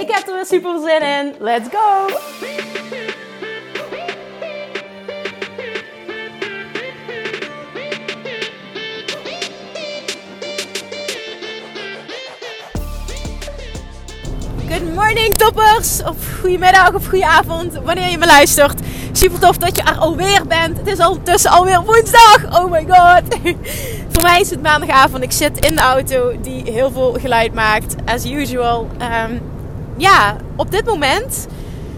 Ik heb er weer super zin in. Let's go! Good morning toppers! Of goedemiddag of goedenavond, wanneer je me luistert. Super tof dat je er alweer bent. Het is ondertussen alweer woensdag. Oh my god. Voor mij is het maandagavond. Ik zit in de auto die heel veel geluid maakt. As usual. Um, ja, op dit moment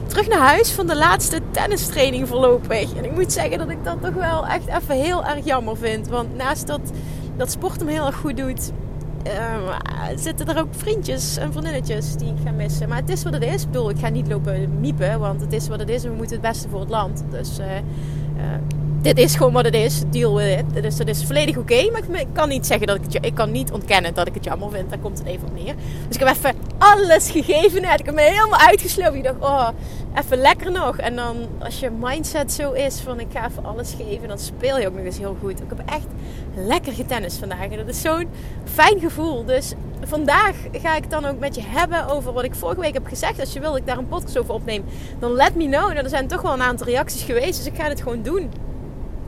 terug naar huis van de laatste tennistraining voorlopig. En ik moet zeggen dat ik dat toch wel echt even heel erg jammer vind. Want naast dat, dat sport hem heel erg goed doet, uh, zitten er ook vriendjes en vriendinnetjes die ik ga missen. Maar het is wat het is. Ik bedoel, ik ga niet lopen miepen, want het is wat het is en we moeten het beste voor het land. Dus uh, dit is gewoon wat het is. Deal with it. Dus dat is volledig oké. maar ik kan niet zeggen dat ik het... Ik kan niet ontkennen dat ik het jammer vind. Daar komt het even op neer. Dus ik heb even alles gegeven net. Ik heb helemaal uitgesloten. Ik dacht, oh, even lekker nog. En dan, als je mindset zo is van ik ga even alles geven, dan speel je ook nog eens heel goed. Ik heb echt lekker getennis vandaag. En dat is zo'n fijn gevoel. Dus vandaag ga ik dan ook met je hebben over wat ik vorige week heb gezegd. Als je wil dat ik daar een podcast over opneem, dan let me know. Nou, er zijn toch wel een aantal reacties geweest. Dus ik ga het gewoon doen.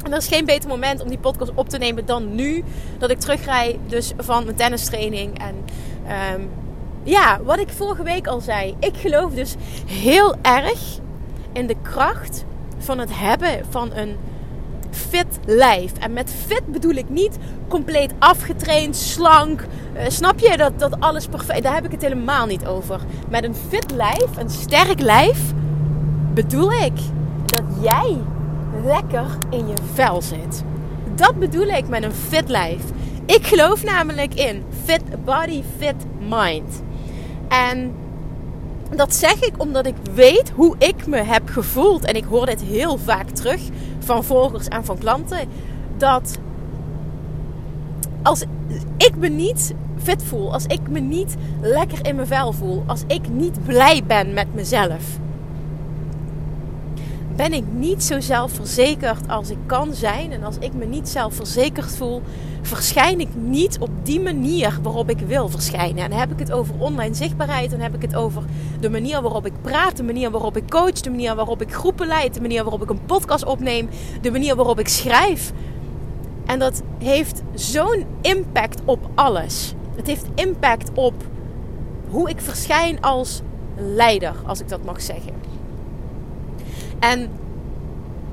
En er is geen beter moment om die podcast op te nemen dan nu. Dat ik terugrij dus van mijn tennistraining. En um, ja, wat ik vorige week al zei. Ik geloof dus heel erg in de kracht van het hebben van een fit lijf. En met fit bedoel ik niet compleet afgetraind, slank. Uh, snap je dat, dat alles perfect... Daar heb ik het helemaal niet over. Met een fit lijf, een sterk lijf, bedoel ik dat jij lekker in je vel zit. Dat bedoel ik met een fit lijf. Ik geloof namelijk in fit body, fit mind. En dat zeg ik omdat ik weet hoe ik me heb gevoeld. En ik hoor dit heel vaak terug van volgers en van klanten. Dat als ik me niet fit voel, als ik me niet lekker in mijn vel voel, als ik niet blij ben met mezelf, ben ik niet zo zelfverzekerd als ik kan zijn. En als ik me niet zelfverzekerd voel, verschijn ik niet op die manier waarop ik wil verschijnen. En dan heb ik het over online zichtbaarheid. Dan heb ik het over de manier waarop ik praat, de manier waarop ik coach, de manier waarop ik groepen leid, de manier waarop ik een podcast opneem, de manier waarop ik schrijf. En dat heeft zo'n impact op alles. Het heeft impact op hoe ik verschijn als leider, als ik dat mag zeggen. En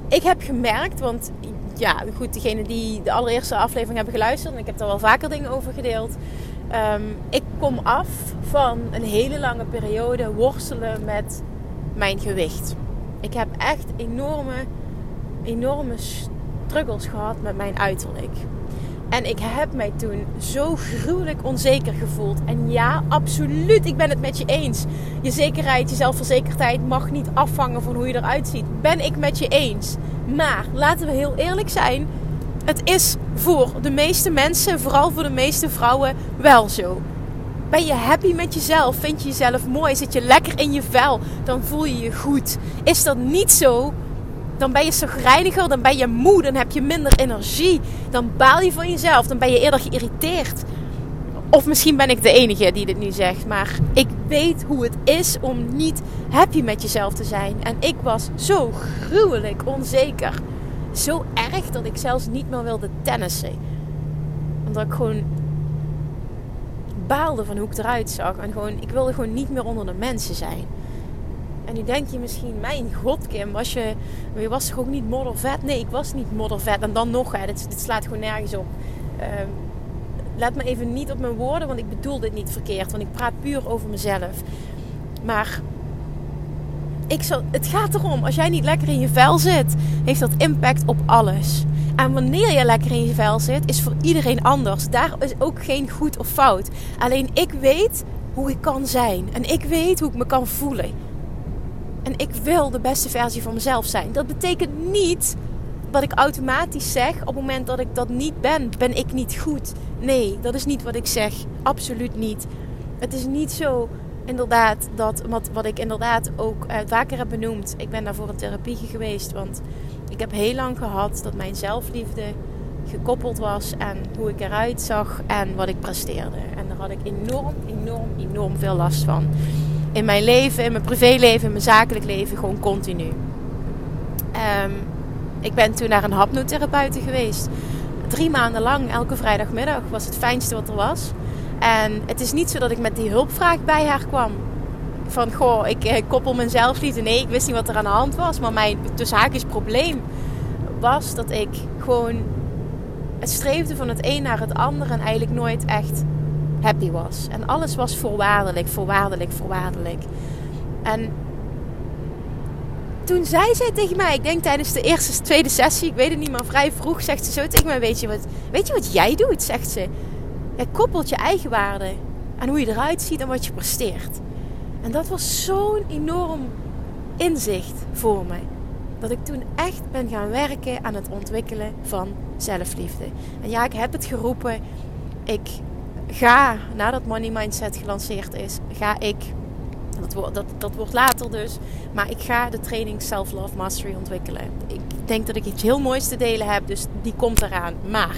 ik heb gemerkt, want ja, goed, degene die de allereerste aflevering hebben geluisterd, en ik heb daar wel vaker dingen over gedeeld. Um, ik kom af van een hele lange periode worstelen met mijn gewicht. Ik heb echt enorme, enorme struggles gehad met mijn uiterlijk. En ik heb mij toen zo gruwelijk onzeker gevoeld. En ja, absoluut, ik ben het met je eens. Je zekerheid, je zelfverzekerdheid mag niet afhangen van hoe je eruit ziet. Ben ik met je eens. Maar laten we heel eerlijk zijn. Het is voor de meeste mensen, vooral voor de meeste vrouwen, wel zo. Ben je happy met jezelf? Vind je jezelf mooi? Zit je lekker in je vel? Dan voel je je goed. Is dat niet zo? Dan ben je zagrijniger, dan ben je moe, dan heb je minder energie. Dan baal je van jezelf, dan ben je eerder geïrriteerd. Of misschien ben ik de enige die dit nu zegt, maar ik weet hoe het is om niet happy met jezelf te zijn. En ik was zo gruwelijk onzeker. Zo erg dat ik zelfs niet meer wilde tennissen. Omdat ik gewoon baalde van hoe ik eruit zag. En gewoon, ik wilde gewoon niet meer onder de mensen zijn. En nu denk je misschien, mijn god Kim, was je, je was toch ook niet moddervet? Nee, ik was niet moddervet. En dan nog, hè, dit, dit slaat gewoon nergens op. Uh, let me even niet op mijn woorden, want ik bedoel dit niet verkeerd. Want ik praat puur over mezelf. Maar ik zal, het gaat erom, als jij niet lekker in je vel zit, heeft dat impact op alles. En wanneer je lekker in je vel zit, is voor iedereen anders. Daar is ook geen goed of fout. Alleen ik weet hoe ik kan zijn. En ik weet hoe ik me kan voelen. En ik wil de beste versie van mezelf zijn. Dat betekent niet dat ik automatisch zeg op het moment dat ik dat niet ben, ben ik niet goed. Nee, dat is niet wat ik zeg. Absoluut niet. Het is niet zo inderdaad dat wat, wat ik inderdaad ook uh, vaker heb benoemd. Ik ben daarvoor een therapie geweest, want ik heb heel lang gehad dat mijn zelfliefde gekoppeld was aan hoe ik eruit zag en wat ik presteerde. En daar had ik enorm, enorm, enorm veel last van. In mijn leven, in mijn privéleven, in mijn zakelijk leven, gewoon continu. Um, ik ben toen naar een hapnotherapeute geweest. Drie maanden lang, elke vrijdagmiddag, was het fijnste wat er was. En het is niet zo dat ik met die hulpvraag bij haar kwam. Van, goh, ik, ik koppel mijn zelfliefde. Nee, ik wist niet wat er aan de hand was. Maar mijn tussen haakjes probleem was dat ik gewoon het streefde van het een naar het ander en eigenlijk nooit echt happy was. En alles was voorwaardelijk, voorwaardelijk, voorwaardelijk. En toen zei zij tegen mij, ik denk tijdens de eerste, tweede sessie, ik weet het niet, maar vrij vroeg, zegt ze zo tegen mij: Weet je wat, weet je wat jij doet? Zegt ze. Je koppelt je eigen waarde aan hoe je eruit ziet en wat je presteert. En dat was zo'n enorm inzicht voor mij. Dat ik toen echt ben gaan werken aan het ontwikkelen van zelfliefde. En ja, ik heb het geroepen. Ik ga, nadat Money Mindset gelanceerd is, ga ik dat, dat, dat wordt later dus. Maar ik ga de training Self Love Mastery ontwikkelen. Ik denk dat ik iets heel moois te delen heb, dus die komt eraan. Maar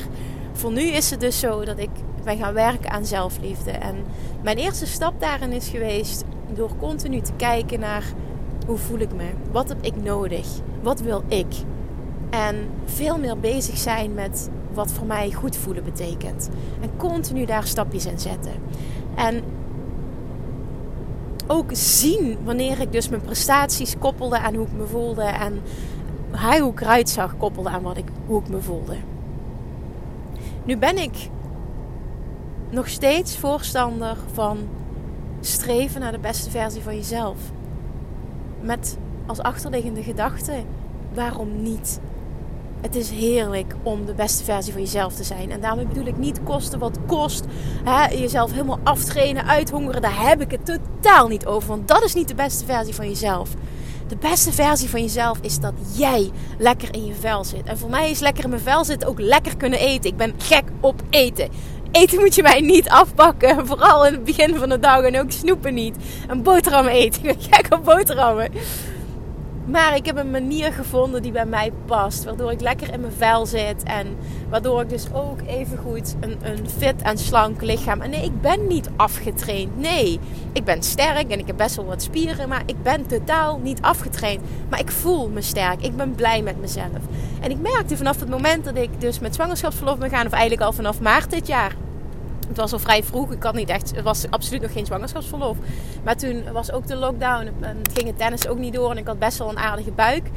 voor nu is het dus zo dat ik ben gaan werken aan zelfliefde. En mijn eerste stap daarin is geweest door continu te kijken naar hoe voel ik me? Wat heb ik nodig? Wat wil ik? En veel meer bezig zijn met wat voor mij goed voelen betekent. En continu daar stapjes in zetten. En ook zien wanneer ik dus mijn prestaties koppelde aan hoe ik me voelde. En hij hoe ik eruit zag koppelde aan wat ik, hoe ik me voelde. Nu ben ik nog steeds voorstander van streven naar de beste versie van jezelf. Met als achterliggende gedachte, waarom niet? Het is heerlijk om de beste versie van jezelf te zijn. En daarmee bedoel ik niet kosten wat kost. Hè, jezelf helemaal aftrainen, uithongeren. Daar heb ik het totaal niet over. Want dat is niet de beste versie van jezelf. De beste versie van jezelf is dat jij lekker in je vel zit. En voor mij is lekker in mijn vel zitten ook lekker kunnen eten. Ik ben gek op eten. Eten moet je mij niet afpakken. Vooral in het begin van de dag. En ook snoepen niet. Een boterham eten. Ik ben gek op boterhammen. Maar ik heb een manier gevonden die bij mij past. Waardoor ik lekker in mijn vel zit. En waardoor ik dus ook even goed een, een fit en slank lichaam. En nee, ik ben niet afgetraind. Nee, ik ben sterk en ik heb best wel wat spieren. Maar ik ben totaal niet afgetraind. Maar ik voel me sterk. Ik ben blij met mezelf. En ik merkte vanaf het moment dat ik dus met zwangerschapsverlof ben gaan. Of eigenlijk al vanaf maart dit jaar het was al vrij vroeg. Ik had niet echt, het was absoluut nog geen zwangerschapsverlof. Maar toen was ook de lockdown en ging het tennis ook niet door. En ik had best wel een aardige buik.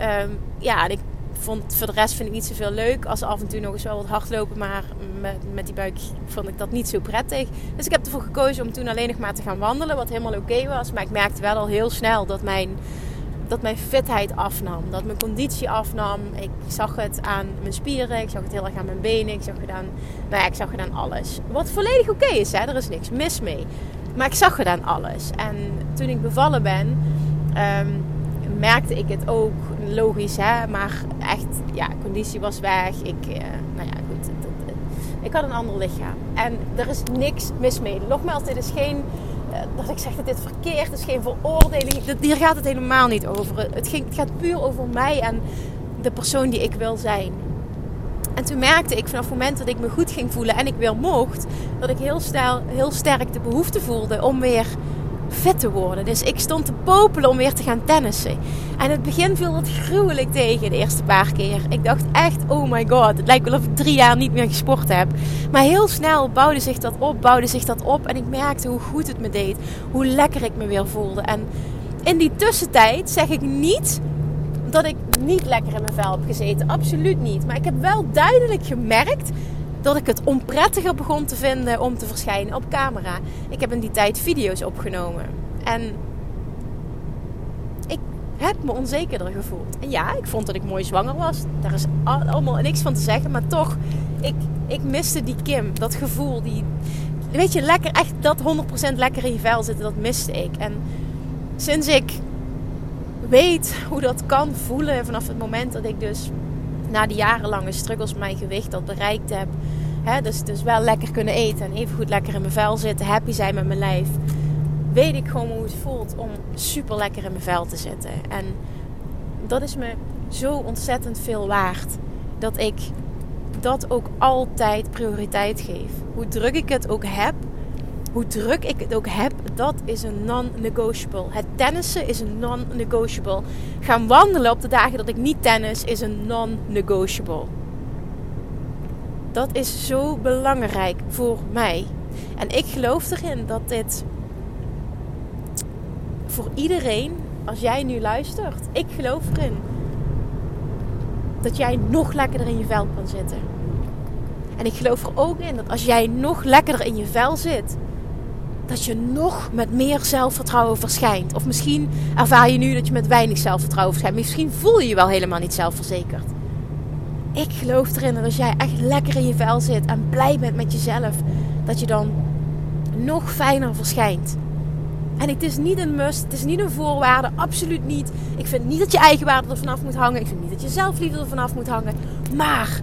Um, ja, en ik vond voor de rest vind ik niet zoveel leuk. Als af en toe nog eens wel wat hardlopen. Maar met, met die buik vond ik dat niet zo prettig. Dus ik heb ervoor gekozen om toen alleen nog maar te gaan wandelen. Wat helemaal oké was. Maar ik merkte wel al heel snel dat mijn dat mijn fitheid afnam. Dat mijn conditie afnam. Ik zag het aan mijn spieren. Ik zag het heel erg aan mijn benen. Ik zag het aan, nou ja, ik zag het aan alles. Wat volledig oké is, hè. Er is niks mis mee. Maar ik zag het aan alles. En toen ik bevallen ben, ehm, merkte ik het ook. Logisch, hè. Maar echt, ja, conditie was weg. Ik, uh, nou ja, goed. ik had een ander lichaam. En er is niks mis mee. Nogmaals, dit is geen eh, dat ik zeg dat dit verkeerd is, geen veroordeling. Hier gaat het helemaal niet over. Het, ging, het gaat puur over mij en de persoon die ik wil zijn. En toen merkte ik vanaf het moment dat ik me goed ging voelen en ik weer mocht, dat ik heel, stel, heel sterk de behoefte voelde om weer fit te worden. Dus ik stond te popelen om weer te gaan tennissen. En het begin viel dat gruwelijk tegen de eerste paar keer. Ik dacht echt, oh my god, het lijkt wel of ik drie jaar niet meer gesport heb. Maar heel snel bouwde zich dat op, bouwde zich dat op. En ik merkte hoe goed het me deed. Hoe lekker ik me weer voelde. En in die tussentijd zeg ik niet dat ik niet lekker in mijn vel heb gezeten. Absoluut niet. Maar ik heb wel duidelijk gemerkt dat ik het onprettiger begon te vinden om te verschijnen op camera. Ik heb in die tijd video's opgenomen. En ik heb me onzekerder gevoeld. En ja, ik vond dat ik mooi zwanger was. Daar is allemaal niks van te zeggen. Maar toch, ik, ik miste die Kim. Dat gevoel, die, weet je, lekker, echt dat 100% lekker in je vel zitten, dat miste ik. En sinds ik weet hoe dat kan voelen vanaf het moment dat ik dus na die jarenlange struggles mijn gewicht dat bereikt heb. Dus, dus wel lekker kunnen eten en even goed lekker in mijn vel zitten, happy zijn met mijn lijf. Weet ik gewoon hoe het voelt om super lekker in mijn vel te zitten. En dat is me zo ontzettend veel waard. Dat ik dat ook altijd prioriteit geef. Hoe druk ik het ook heb, druk ik het ook heb, dat is een non-negotiable. Het tennissen is een non-negotiable. Gaan wandelen op de dagen dat ik niet tennis is een non-negotiable. Dat is zo belangrijk voor mij. En ik geloof erin dat dit voor iedereen, als jij nu luistert, ik geloof erin dat jij nog lekkerder in je vel kan zitten. En ik geloof er ook in dat als jij nog lekkerder in je vel zit, dat je nog met meer zelfvertrouwen verschijnt. Of misschien ervaar je nu dat je met weinig zelfvertrouwen verschijnt. Misschien voel je je wel helemaal niet zelfverzekerd. Ik geloof erin dat als jij echt lekker in je vel zit en blij bent met jezelf, dat je dan nog fijner verschijnt. En het is niet een must, het is niet een voorwaarde, absoluut niet. Ik vind niet dat je eigenwaarde er vanaf moet hangen. Ik vind niet dat je zelfliefde er vanaf moet hangen. Maar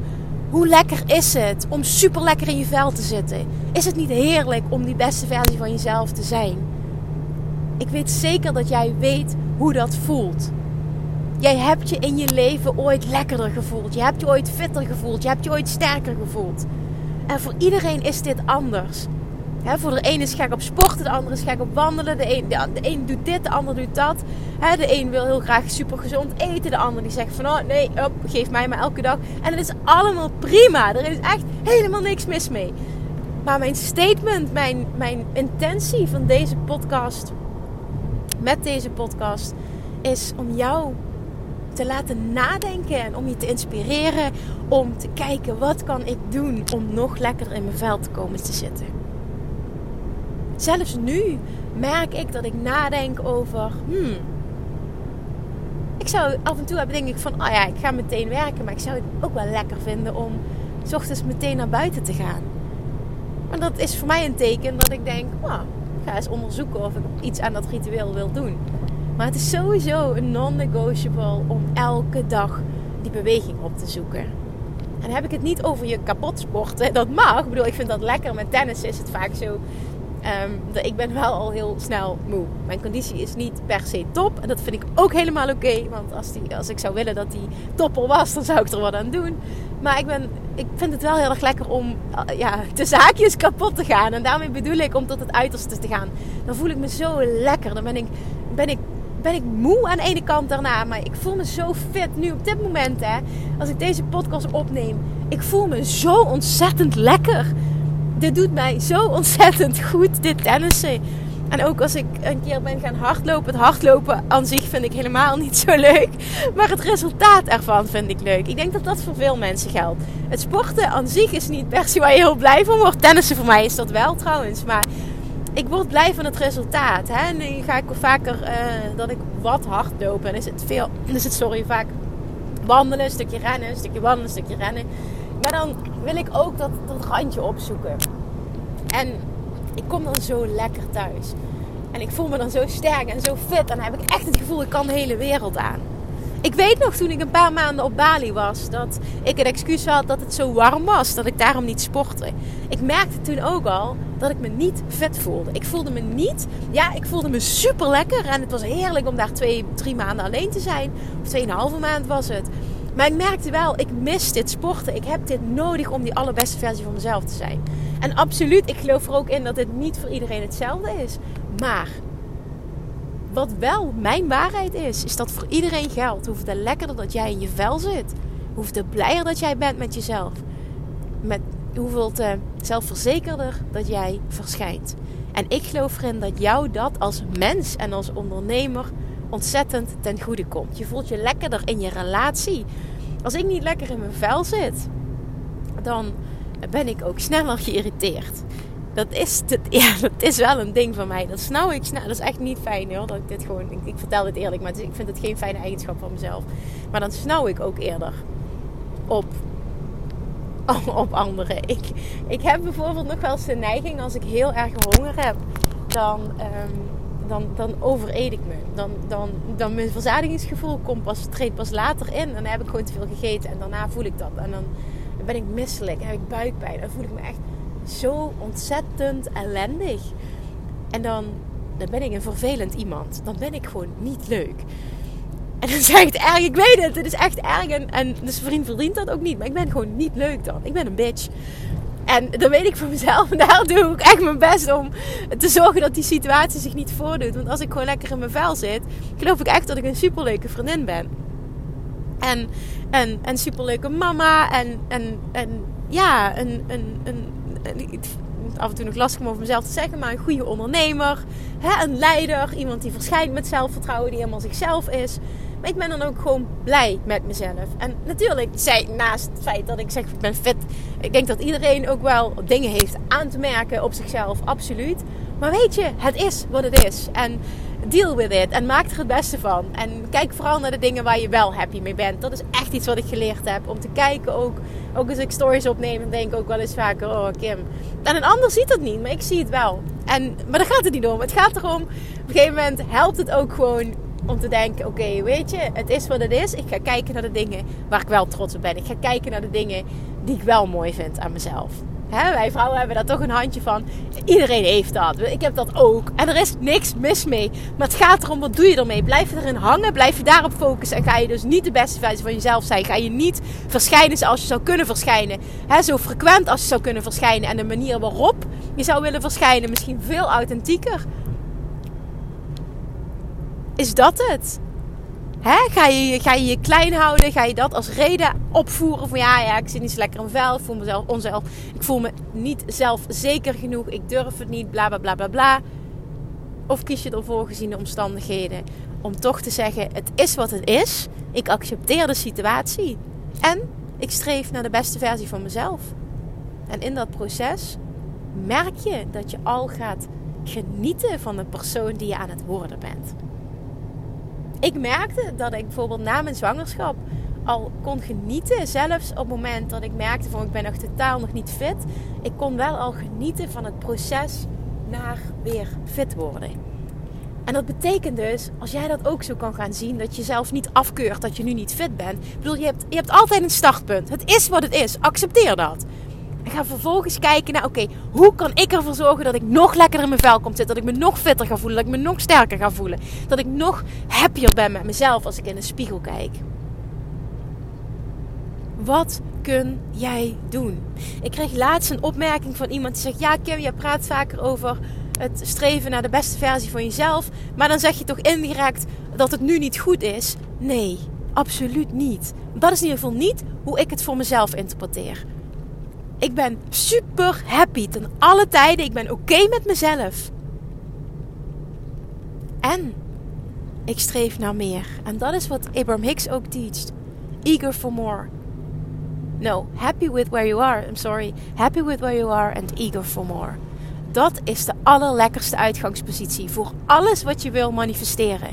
hoe lekker is het om super lekker in je vel te zitten? Is het niet heerlijk om die beste versie van jezelf te zijn? Ik weet zeker dat jij weet hoe dat voelt. Jij hebt je in je leven ooit lekkerder gevoeld. Je hebt je ooit fitter gevoeld. Je hebt je ooit sterker gevoeld. En voor iedereen is dit anders voor de ene is gek op sporten, de andere is gek op wandelen. De een, de, doet dit, de ander doet dat. de een wil heel graag super gezond eten. De ander die zegt van oh nee, geef mij maar elke dag. En het is allemaal prima. Er is echt helemaal niks mis mee. Maar mijn statement, mijn, mijn intentie van deze podcast, met deze podcast, is om jou te laten nadenken en om je te inspireren om te kijken wat kan ik doen om nog lekkerder in mijn vel te komen te zitten. Zelfs nu merk ik dat ik nadenk over. Hmm, ik zou af en toe hebben denk ik van, oh ja, ik ga meteen werken, maar ik zou het ook wel lekker vinden om s ochtends meteen naar buiten te gaan. Maar dat is voor mij een teken dat ik denk, oh, ik ga eens onderzoeken of ik iets aan dat ritueel wil doen. Maar het is sowieso een non-negotiable om elke dag die beweging op te zoeken. En dan heb ik het niet over je kapot sporten. Dat mag. Ik bedoel, ik vind dat lekker. Met tennis is het vaak zo Um, ik ben wel al heel snel moe. Mijn conditie is niet per se top. En dat vind ik ook helemaal oké. want als, die, als ik zou willen dat die topper was, dan zou ik er wat aan doen. Maar ik, ben, ik vind het wel heel erg lekker om uh, ja, de zaakjes kapot te gaan. En daarmee bedoel ik om tot het uiterste te gaan. Dan voel ik me zo lekker. Dan ben ik, ben ik, ben ik moe aan de ene kant daarna. Maar ik voel me zo fit nu op dit moment. Hè, als ik deze podcast opneem. Ik voel me zo ontzettend lekker dit doet mij zo ontzettend goed, dit tennissen. En ook als ik een keer ben gaan hardlopen. Het hardlopen aan zich vind ik helemaal niet zo leuk. Maar het resultaat ervan vind ik leuk. Ik denk dat dat voor veel mensen geldt. Het sporten aan zich is niet per se waar je heel blij van wordt. Tennissen voor mij is dat wel trouwens. Maar ik word blij van het resultaat. Hè? Nu ga ik vaker uh, dat ik wat hardlopen. En is het veel, is het sorry, vaak wandelen, een stukje rennen, een stukje wandelen, een stukje rennen. Maar dan wil ik ook dat, dat randje opzoeken. En ik kom dan zo lekker thuis. En ik voel me dan zo sterk en zo fit. En dan heb ik echt het gevoel, ik kan de hele wereld aan. Ik weet nog toen ik een paar maanden op Bali was, dat ik het excuus had dat het zo warm was, dat ik daarom niet sportte. Ik merkte toen ook al dat ik me niet vet voelde. Ik voelde me niet, ja, ik voelde me super lekker en het was heerlijk om daar twee, drie maanden alleen te zijn. Of tweeënhalve maand was het. Maar ik merkte wel, ik mis dit sporten. Ik heb dit nodig om die allerbeste versie van mezelf te zijn. En absoluut, ik geloof er ook in dat dit niet voor iedereen hetzelfde is. Maar wat wel mijn waarheid is, is dat voor iedereen geldt. Hoeveel te lekkerder dat jij in je vel zit. Hoeveel te blijer dat jij bent met jezelf. Met hoeveel te zelfverzekerder dat jij verschijnt. En ik geloof erin dat jou dat als mens en als ondernemer ontzettend ten goede komt. Je voelt je lekkerder in je relatie. Als ik niet lekker in mijn vel zit, dan ben ik ook sneller geïrriteerd. Dat is, het, ja, dat is wel een ding van mij. Dat snauw ik snel. Dat is echt niet fijn hoor. Dat ik dit gewoon. Ik, vertel dit eerlijk, maar ik vind het geen fijne eigenschap van mezelf. Maar dan snauw ik ook eerder op op anderen. Ik, ik heb bijvoorbeeld nog wel eens de neiging als ik heel erg honger heb, dan, um, dan, dan overeet ik me. Dan, dan, dan mijn verzadigingsgevoel komt pas, treedt pas later in. En dan heb ik gewoon te veel gegeten en daarna voel ik dat. En dan ben ik misselijk en heb ik buikpijn. Dan voel ik me echt zo ontzettend ellendig. En dan, dan ben ik een vervelend iemand. Dan ben ik gewoon niet leuk. En zeg ik het erg, ik weet het, het is echt erg. En, en dus vriend verdient dat ook niet. Maar ik ben gewoon niet leuk dan. Ik ben een bitch. En dat weet ik van mezelf. En daar doe ik echt mijn best om te zorgen dat die situatie zich niet voordoet. Want als ik gewoon lekker in mijn vel zit, geloof ik echt dat ik een superleuke vriendin ben. En, en, en superleuke mama. En, en, en ja, een, een, een, een af en toe nog lastig om over mezelf te zeggen, maar een goede ondernemer, hè, een leider, iemand die verschijnt met zelfvertrouwen, die helemaal zichzelf is. Maar ik ben dan ook gewoon blij met mezelf. En natuurlijk, zij, naast het feit dat ik zeg ik ben fit, ik denk dat iedereen ook wel dingen heeft aan te merken op zichzelf, absoluut. Maar weet je, het is wat het is. En deal with it. En maak er het beste van. En kijk vooral naar de dingen waar je wel happy mee bent. Dat is echt iets wat ik geleerd heb. Om te kijken ook. Ook als ik stories opneem, dan denk ik ook wel eens vaker: Oh, Kim. En een ander ziet het niet, maar ik zie het wel. En, maar daar gaat het niet om. Het gaat erom. Op een gegeven moment helpt het ook gewoon om te denken: Oké, weet je, het is wat het is. Ik ga kijken naar de dingen waar ik wel trots op ben. Ik ga kijken naar de dingen die ik wel mooi vind aan mezelf. Wij vrouwen hebben daar toch een handje van. Iedereen heeft dat. Ik heb dat ook. En er is niks mis mee. Maar het gaat erom, wat doe je ermee? Blijf je erin hangen? Blijf je daarop focussen? En ga je dus niet de beste versie van jezelf zijn? Ga je niet verschijnen zoals je zou kunnen verschijnen? Zo frequent als je zou kunnen verschijnen. En de manier waarop je zou willen verschijnen, misschien veel authentieker. Is dat het? Ga, je, ga je je klein houden? Ga je dat als reden opvoeren van ja, ja, ik zit niet zo lekker in vel, voel mezelf onzelf, ik voel me niet zelf zeker genoeg, ik durf het niet, bla bla bla bla bla. Of kies je ervoor gezien de omstandigheden om toch te zeggen: het is wat het is, ik accepteer de situatie en ik streef naar de beste versie van mezelf. En in dat proces merk je dat je al gaat genieten van de persoon die je aan het worden bent ik merkte dat ik bijvoorbeeld na mijn zwangerschap al kon genieten. Zelfs op het moment dat ik merkte van ik ben nog totaal nog niet fit. Ik kon wel al genieten van het proces naar weer fit worden. En dat betekent dus, als jij dat ook zo kan gaan zien, dat je zelf niet afkeurt dat je nu niet fit bent. Ik bedoel, je hebt, je hebt altijd een startpunt. Het is wat het is. Accepteer dat. Ga vervolgens kijken naar, oké, hoe kan ik ervoor zorgen dat ik nog lekkerder in mijn vel kom zitten. Dat ik me nog fitter ga voelen. Dat ik me nog sterker ga voelen. Dat ik nog happier ben met mezelf als ik in de spiegel kijk. Wat kun jij doen? Ik kreeg laatst een opmerking van iemand die zegt: Ja, Kim, je praat vaker over het streven naar de beste versie van jezelf. Maar dan zeg je toch indirect dat het nu niet goed is? Nee, absoluut niet. Dat is in ieder geval niet hoe ik het voor mezelf interpreteer. Ik ben super happy ten alle tijden. Ik ben oké met mezelf. En ik streef naar meer. En dat is wat Abraham Hicks ook teacht. Eager for more. No, happy with where you are. I'm sorry. Happy with where you are and eager for more. Dat is de allerlekkerste uitgangspositie voor alles wat je wil manifesteren.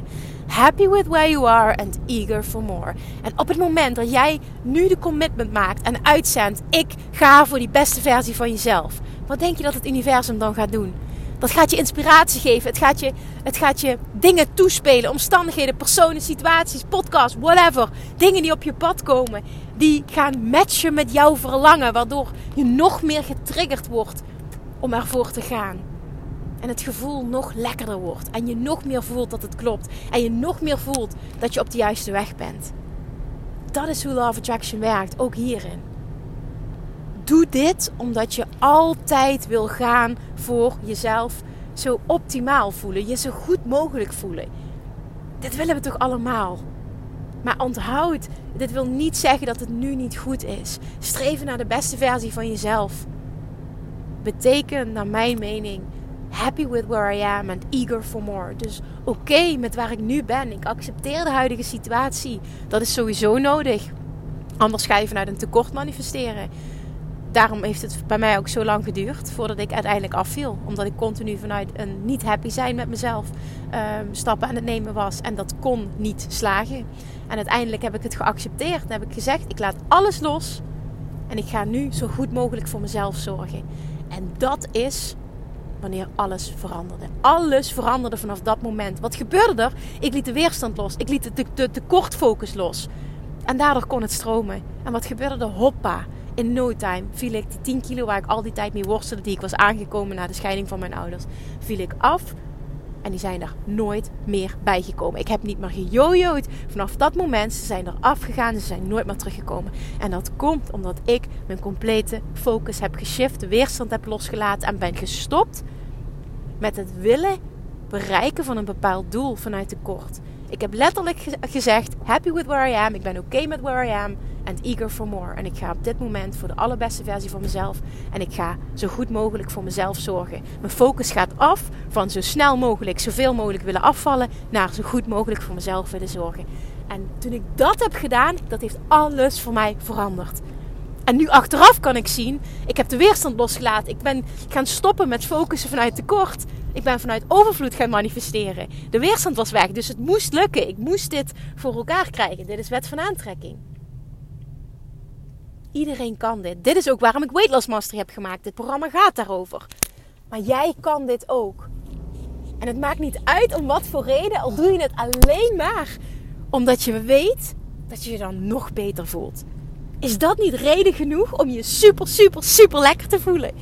Happy with where you are and eager for more. En op het moment dat jij nu de commitment maakt en uitzendt: ik ga voor die beste versie van jezelf. Wat denk je dat het universum dan gaat doen? Dat gaat je inspiratie geven. Het gaat je, het gaat je dingen toespelen. Omstandigheden, personen, situaties, podcasts, whatever. Dingen die op je pad komen. Die gaan matchen met jouw verlangen. Waardoor je nog meer getriggerd wordt om ervoor te gaan. En het gevoel nog lekkerder wordt. En je nog meer voelt dat het klopt. En je nog meer voelt dat je op de juiste weg bent. Dat is hoe Love Attraction werkt, ook hierin. Doe dit omdat je altijd wil gaan voor jezelf zo optimaal voelen. Je zo goed mogelijk voelen. Dit willen we toch allemaal? Maar onthoud, dit wil niet zeggen dat het nu niet goed is. Streven naar de beste versie van jezelf. Betekent, naar mijn mening, happy with where I am and eager for more. Dus oké met waar ik nu ben. Ik accepteer de huidige situatie. Dat is sowieso nodig. Anders ga je vanuit een tekort manifesteren. Daarom heeft het bij mij ook zo lang geduurd voordat ik uiteindelijk afviel. Omdat ik continu vanuit een niet happy zijn met mezelf um, stappen aan het nemen was. En dat kon niet slagen. En uiteindelijk heb ik het geaccepteerd. En heb ik gezegd: ik laat alles los. En ik ga nu zo goed mogelijk voor mezelf zorgen. En dat is wanneer alles veranderde. Alles veranderde vanaf dat moment. Wat gebeurde er? Ik liet de weerstand los. Ik liet de, de, tekortfocus los. En daardoor kon het stromen. En wat gebeurde er? Hoppa. In no time viel ik die 10 kilo waar ik al die tijd mee worstelde, die ik was aangekomen na de scheiding van mijn ouders, viel ik af. En die zijn er nooit meer bijgekomen. Ik heb niet meer gejojoed. Vanaf dat moment ze zijn er afgegaan. Ze zijn nooit meer teruggekomen. En dat komt omdat ik mijn complete focus heb geshift. De weerstand heb losgelaten. En ben gestopt met het willen bereiken van een bepaald doel vanuit tekort. Ik heb letterlijk gezegd: happy with where I am. Ik ben oké okay met where I am. And eager for more. En ik ga op dit moment voor de allerbeste versie van mezelf. En ik ga zo goed mogelijk voor mezelf zorgen. Mijn focus gaat af van zo snel mogelijk, zoveel mogelijk willen afvallen. Naar zo goed mogelijk voor mezelf willen zorgen. En toen ik dat heb gedaan, dat heeft alles voor mij veranderd. En nu achteraf kan ik zien, ik heb de weerstand losgelaten. Ik ben gaan stoppen met focussen vanuit tekort. Ik ben vanuit overvloed gaan manifesteren. De weerstand was weg, dus het moest lukken. Ik moest dit voor elkaar krijgen. Dit is wet van aantrekking. Iedereen kan dit. Dit is ook waarom ik Weight Loss Mastery heb gemaakt. Dit programma gaat daarover. Maar jij kan dit ook. En het maakt niet uit om wat voor reden, al doe je het alleen maar omdat je weet dat je je dan nog beter voelt. Is dat niet reden genoeg om je super, super, super lekker te voelen?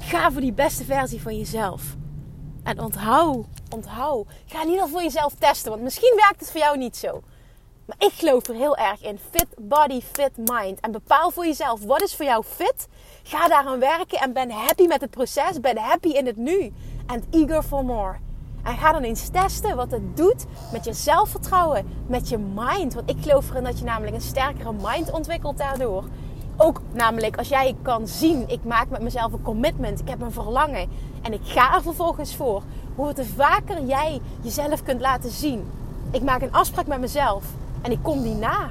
Ga voor die beste versie van jezelf. En onthoud, onthoud. Ga niet al voor jezelf testen, want misschien werkt het voor jou niet zo. Maar ik geloof er heel erg in. Fit body, fit mind. En bepaal voor jezelf wat is voor jou fit. Ga daaraan werken en ben happy met het proces. Ben happy in het nu. And eager for more. En ga dan eens testen wat het doet met je zelfvertrouwen, met je mind. Want ik geloof erin dat je namelijk een sterkere mind ontwikkelt daardoor. Ook namelijk als jij kan zien, ik maak met mezelf een commitment, ik heb een verlangen en ik ga er vervolgens voor. Hoe te vaker jij jezelf kunt laten zien. Ik maak een afspraak met mezelf en ik kom die na.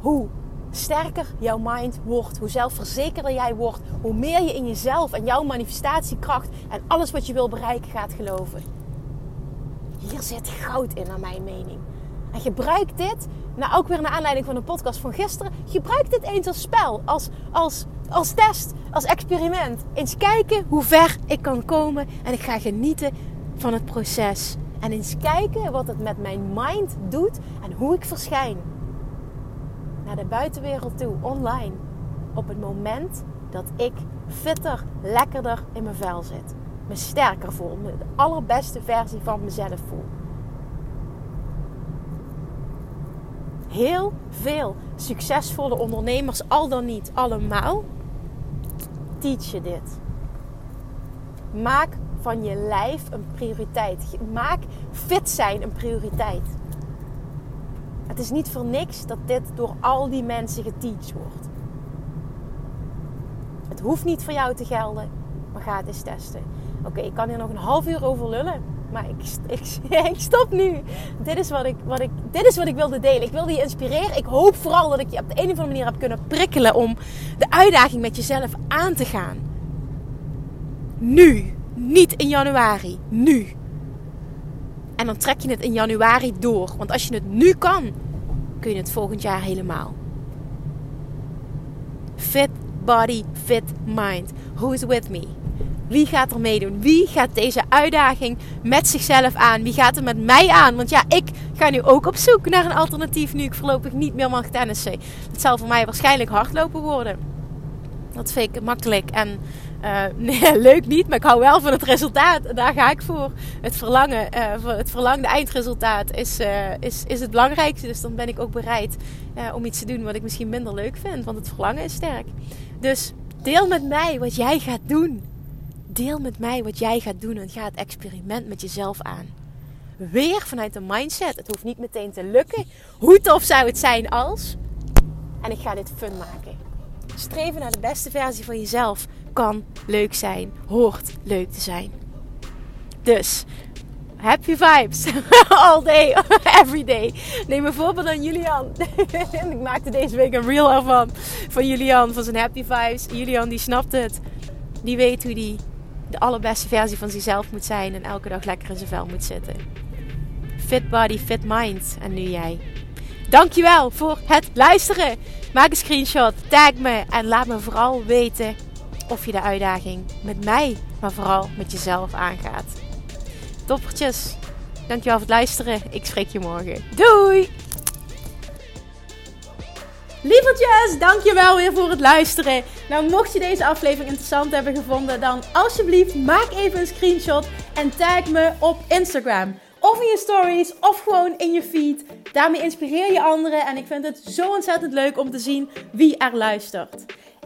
Hoe sterker jouw mind wordt, hoe zelfverzekerder jij wordt, hoe meer je in jezelf en jouw manifestatiekracht en alles wat je wil bereiken gaat geloven. Hier zit goud in, naar mijn mening. En gebruik dit, nou ook weer naar aanleiding van de podcast van gisteren, gebruik dit eens als spel, als, als, als test, als experiment. Eens kijken hoe ver ik kan komen en ik ga genieten van het proces. En eens kijken wat het met mijn mind doet en hoe ik verschijn naar de buitenwereld toe, online. Op het moment dat ik fitter, lekkerder in mijn vel zit. Me sterker voel, me de allerbeste versie van mezelf voel. Heel veel succesvolle ondernemers, al dan niet allemaal, teach je dit. Maak van je lijf een prioriteit. Maak fit zijn een prioriteit. Het is niet voor niks dat dit door al die mensen geteacht wordt. Het hoeft niet voor jou te gelden, maar ga het eens testen. Oké, ik kan hier nog een half uur over lullen. Maar ik, ik, stop nu. Dit is, wat ik, wat ik, dit is wat ik wilde delen. Ik wilde je inspireren. Ik hoop vooral dat ik je op de een of andere manier heb kunnen prikkelen om de uitdaging met jezelf aan te gaan. Nu. Niet in januari. Nu. En dan trek je het in januari door. Want als je het nu kan, kun je het volgend jaar helemaal. Fit body, fit mind. Who is with me? Wie gaat er meedoen? Wie gaat deze uitdaging met zichzelf aan? Wie gaat er met mij aan? Want ja, ik ga nu ook op zoek naar een alternatief nu ik voorlopig niet meer mag tennissen. Het zal voor mij waarschijnlijk hardlopen worden. Dat vind ik makkelijk en uh, nee, leuk niet, maar ik hou wel van het resultaat. Daar ga ik voor. Het verlangen, uh, het verlangde eindresultaat is, uh, is, is het belangrijkste. Dus dan ben ik ook bereid om iets te doen wat ik misschien minder leuk vind. Want het verlangen is sterk. Dus deel met mij wat jij gaat doen. Deel met mij wat jij gaat doen en ga het experiment met jezelf aan. Weer vanuit de mindset. Het hoeft niet meteen te lukken. Hoe tof zou het zijn als? En ik ga dit fun maken. Streven naar de beste versie van jezelf kan leuk zijn, hoort leuk te zijn. Dus, happy vibes. All day, every day. Neem een voorbeeld aan Julian. ik maakte deze week een reel ervan. Van Julian, van zijn happy vibes. Julian die snapt het. Die weet hoe die de allerbeste versie van zichzelf moet zijn. En elke dag lekker in zijn vel moet zitten. Fit body, fit mind. En nu jij. Dankjewel voor het luisteren. Maak een screenshot, tag me en laat me vooral weten of je de uitdaging met mij, maar vooral met jezelf aangaat. Toppertjes, dankjewel voor het luisteren. Ik spreek je morgen. Doei! Lievertjes, dankjewel weer voor het luisteren. Nou, mocht je deze aflevering interessant hebben gevonden, dan alsjeblieft maak even een screenshot en tag me op Instagram. Of in je stories, of gewoon in je feed. Daarmee inspireer je anderen en ik vind het zo ontzettend leuk om te zien wie er luistert.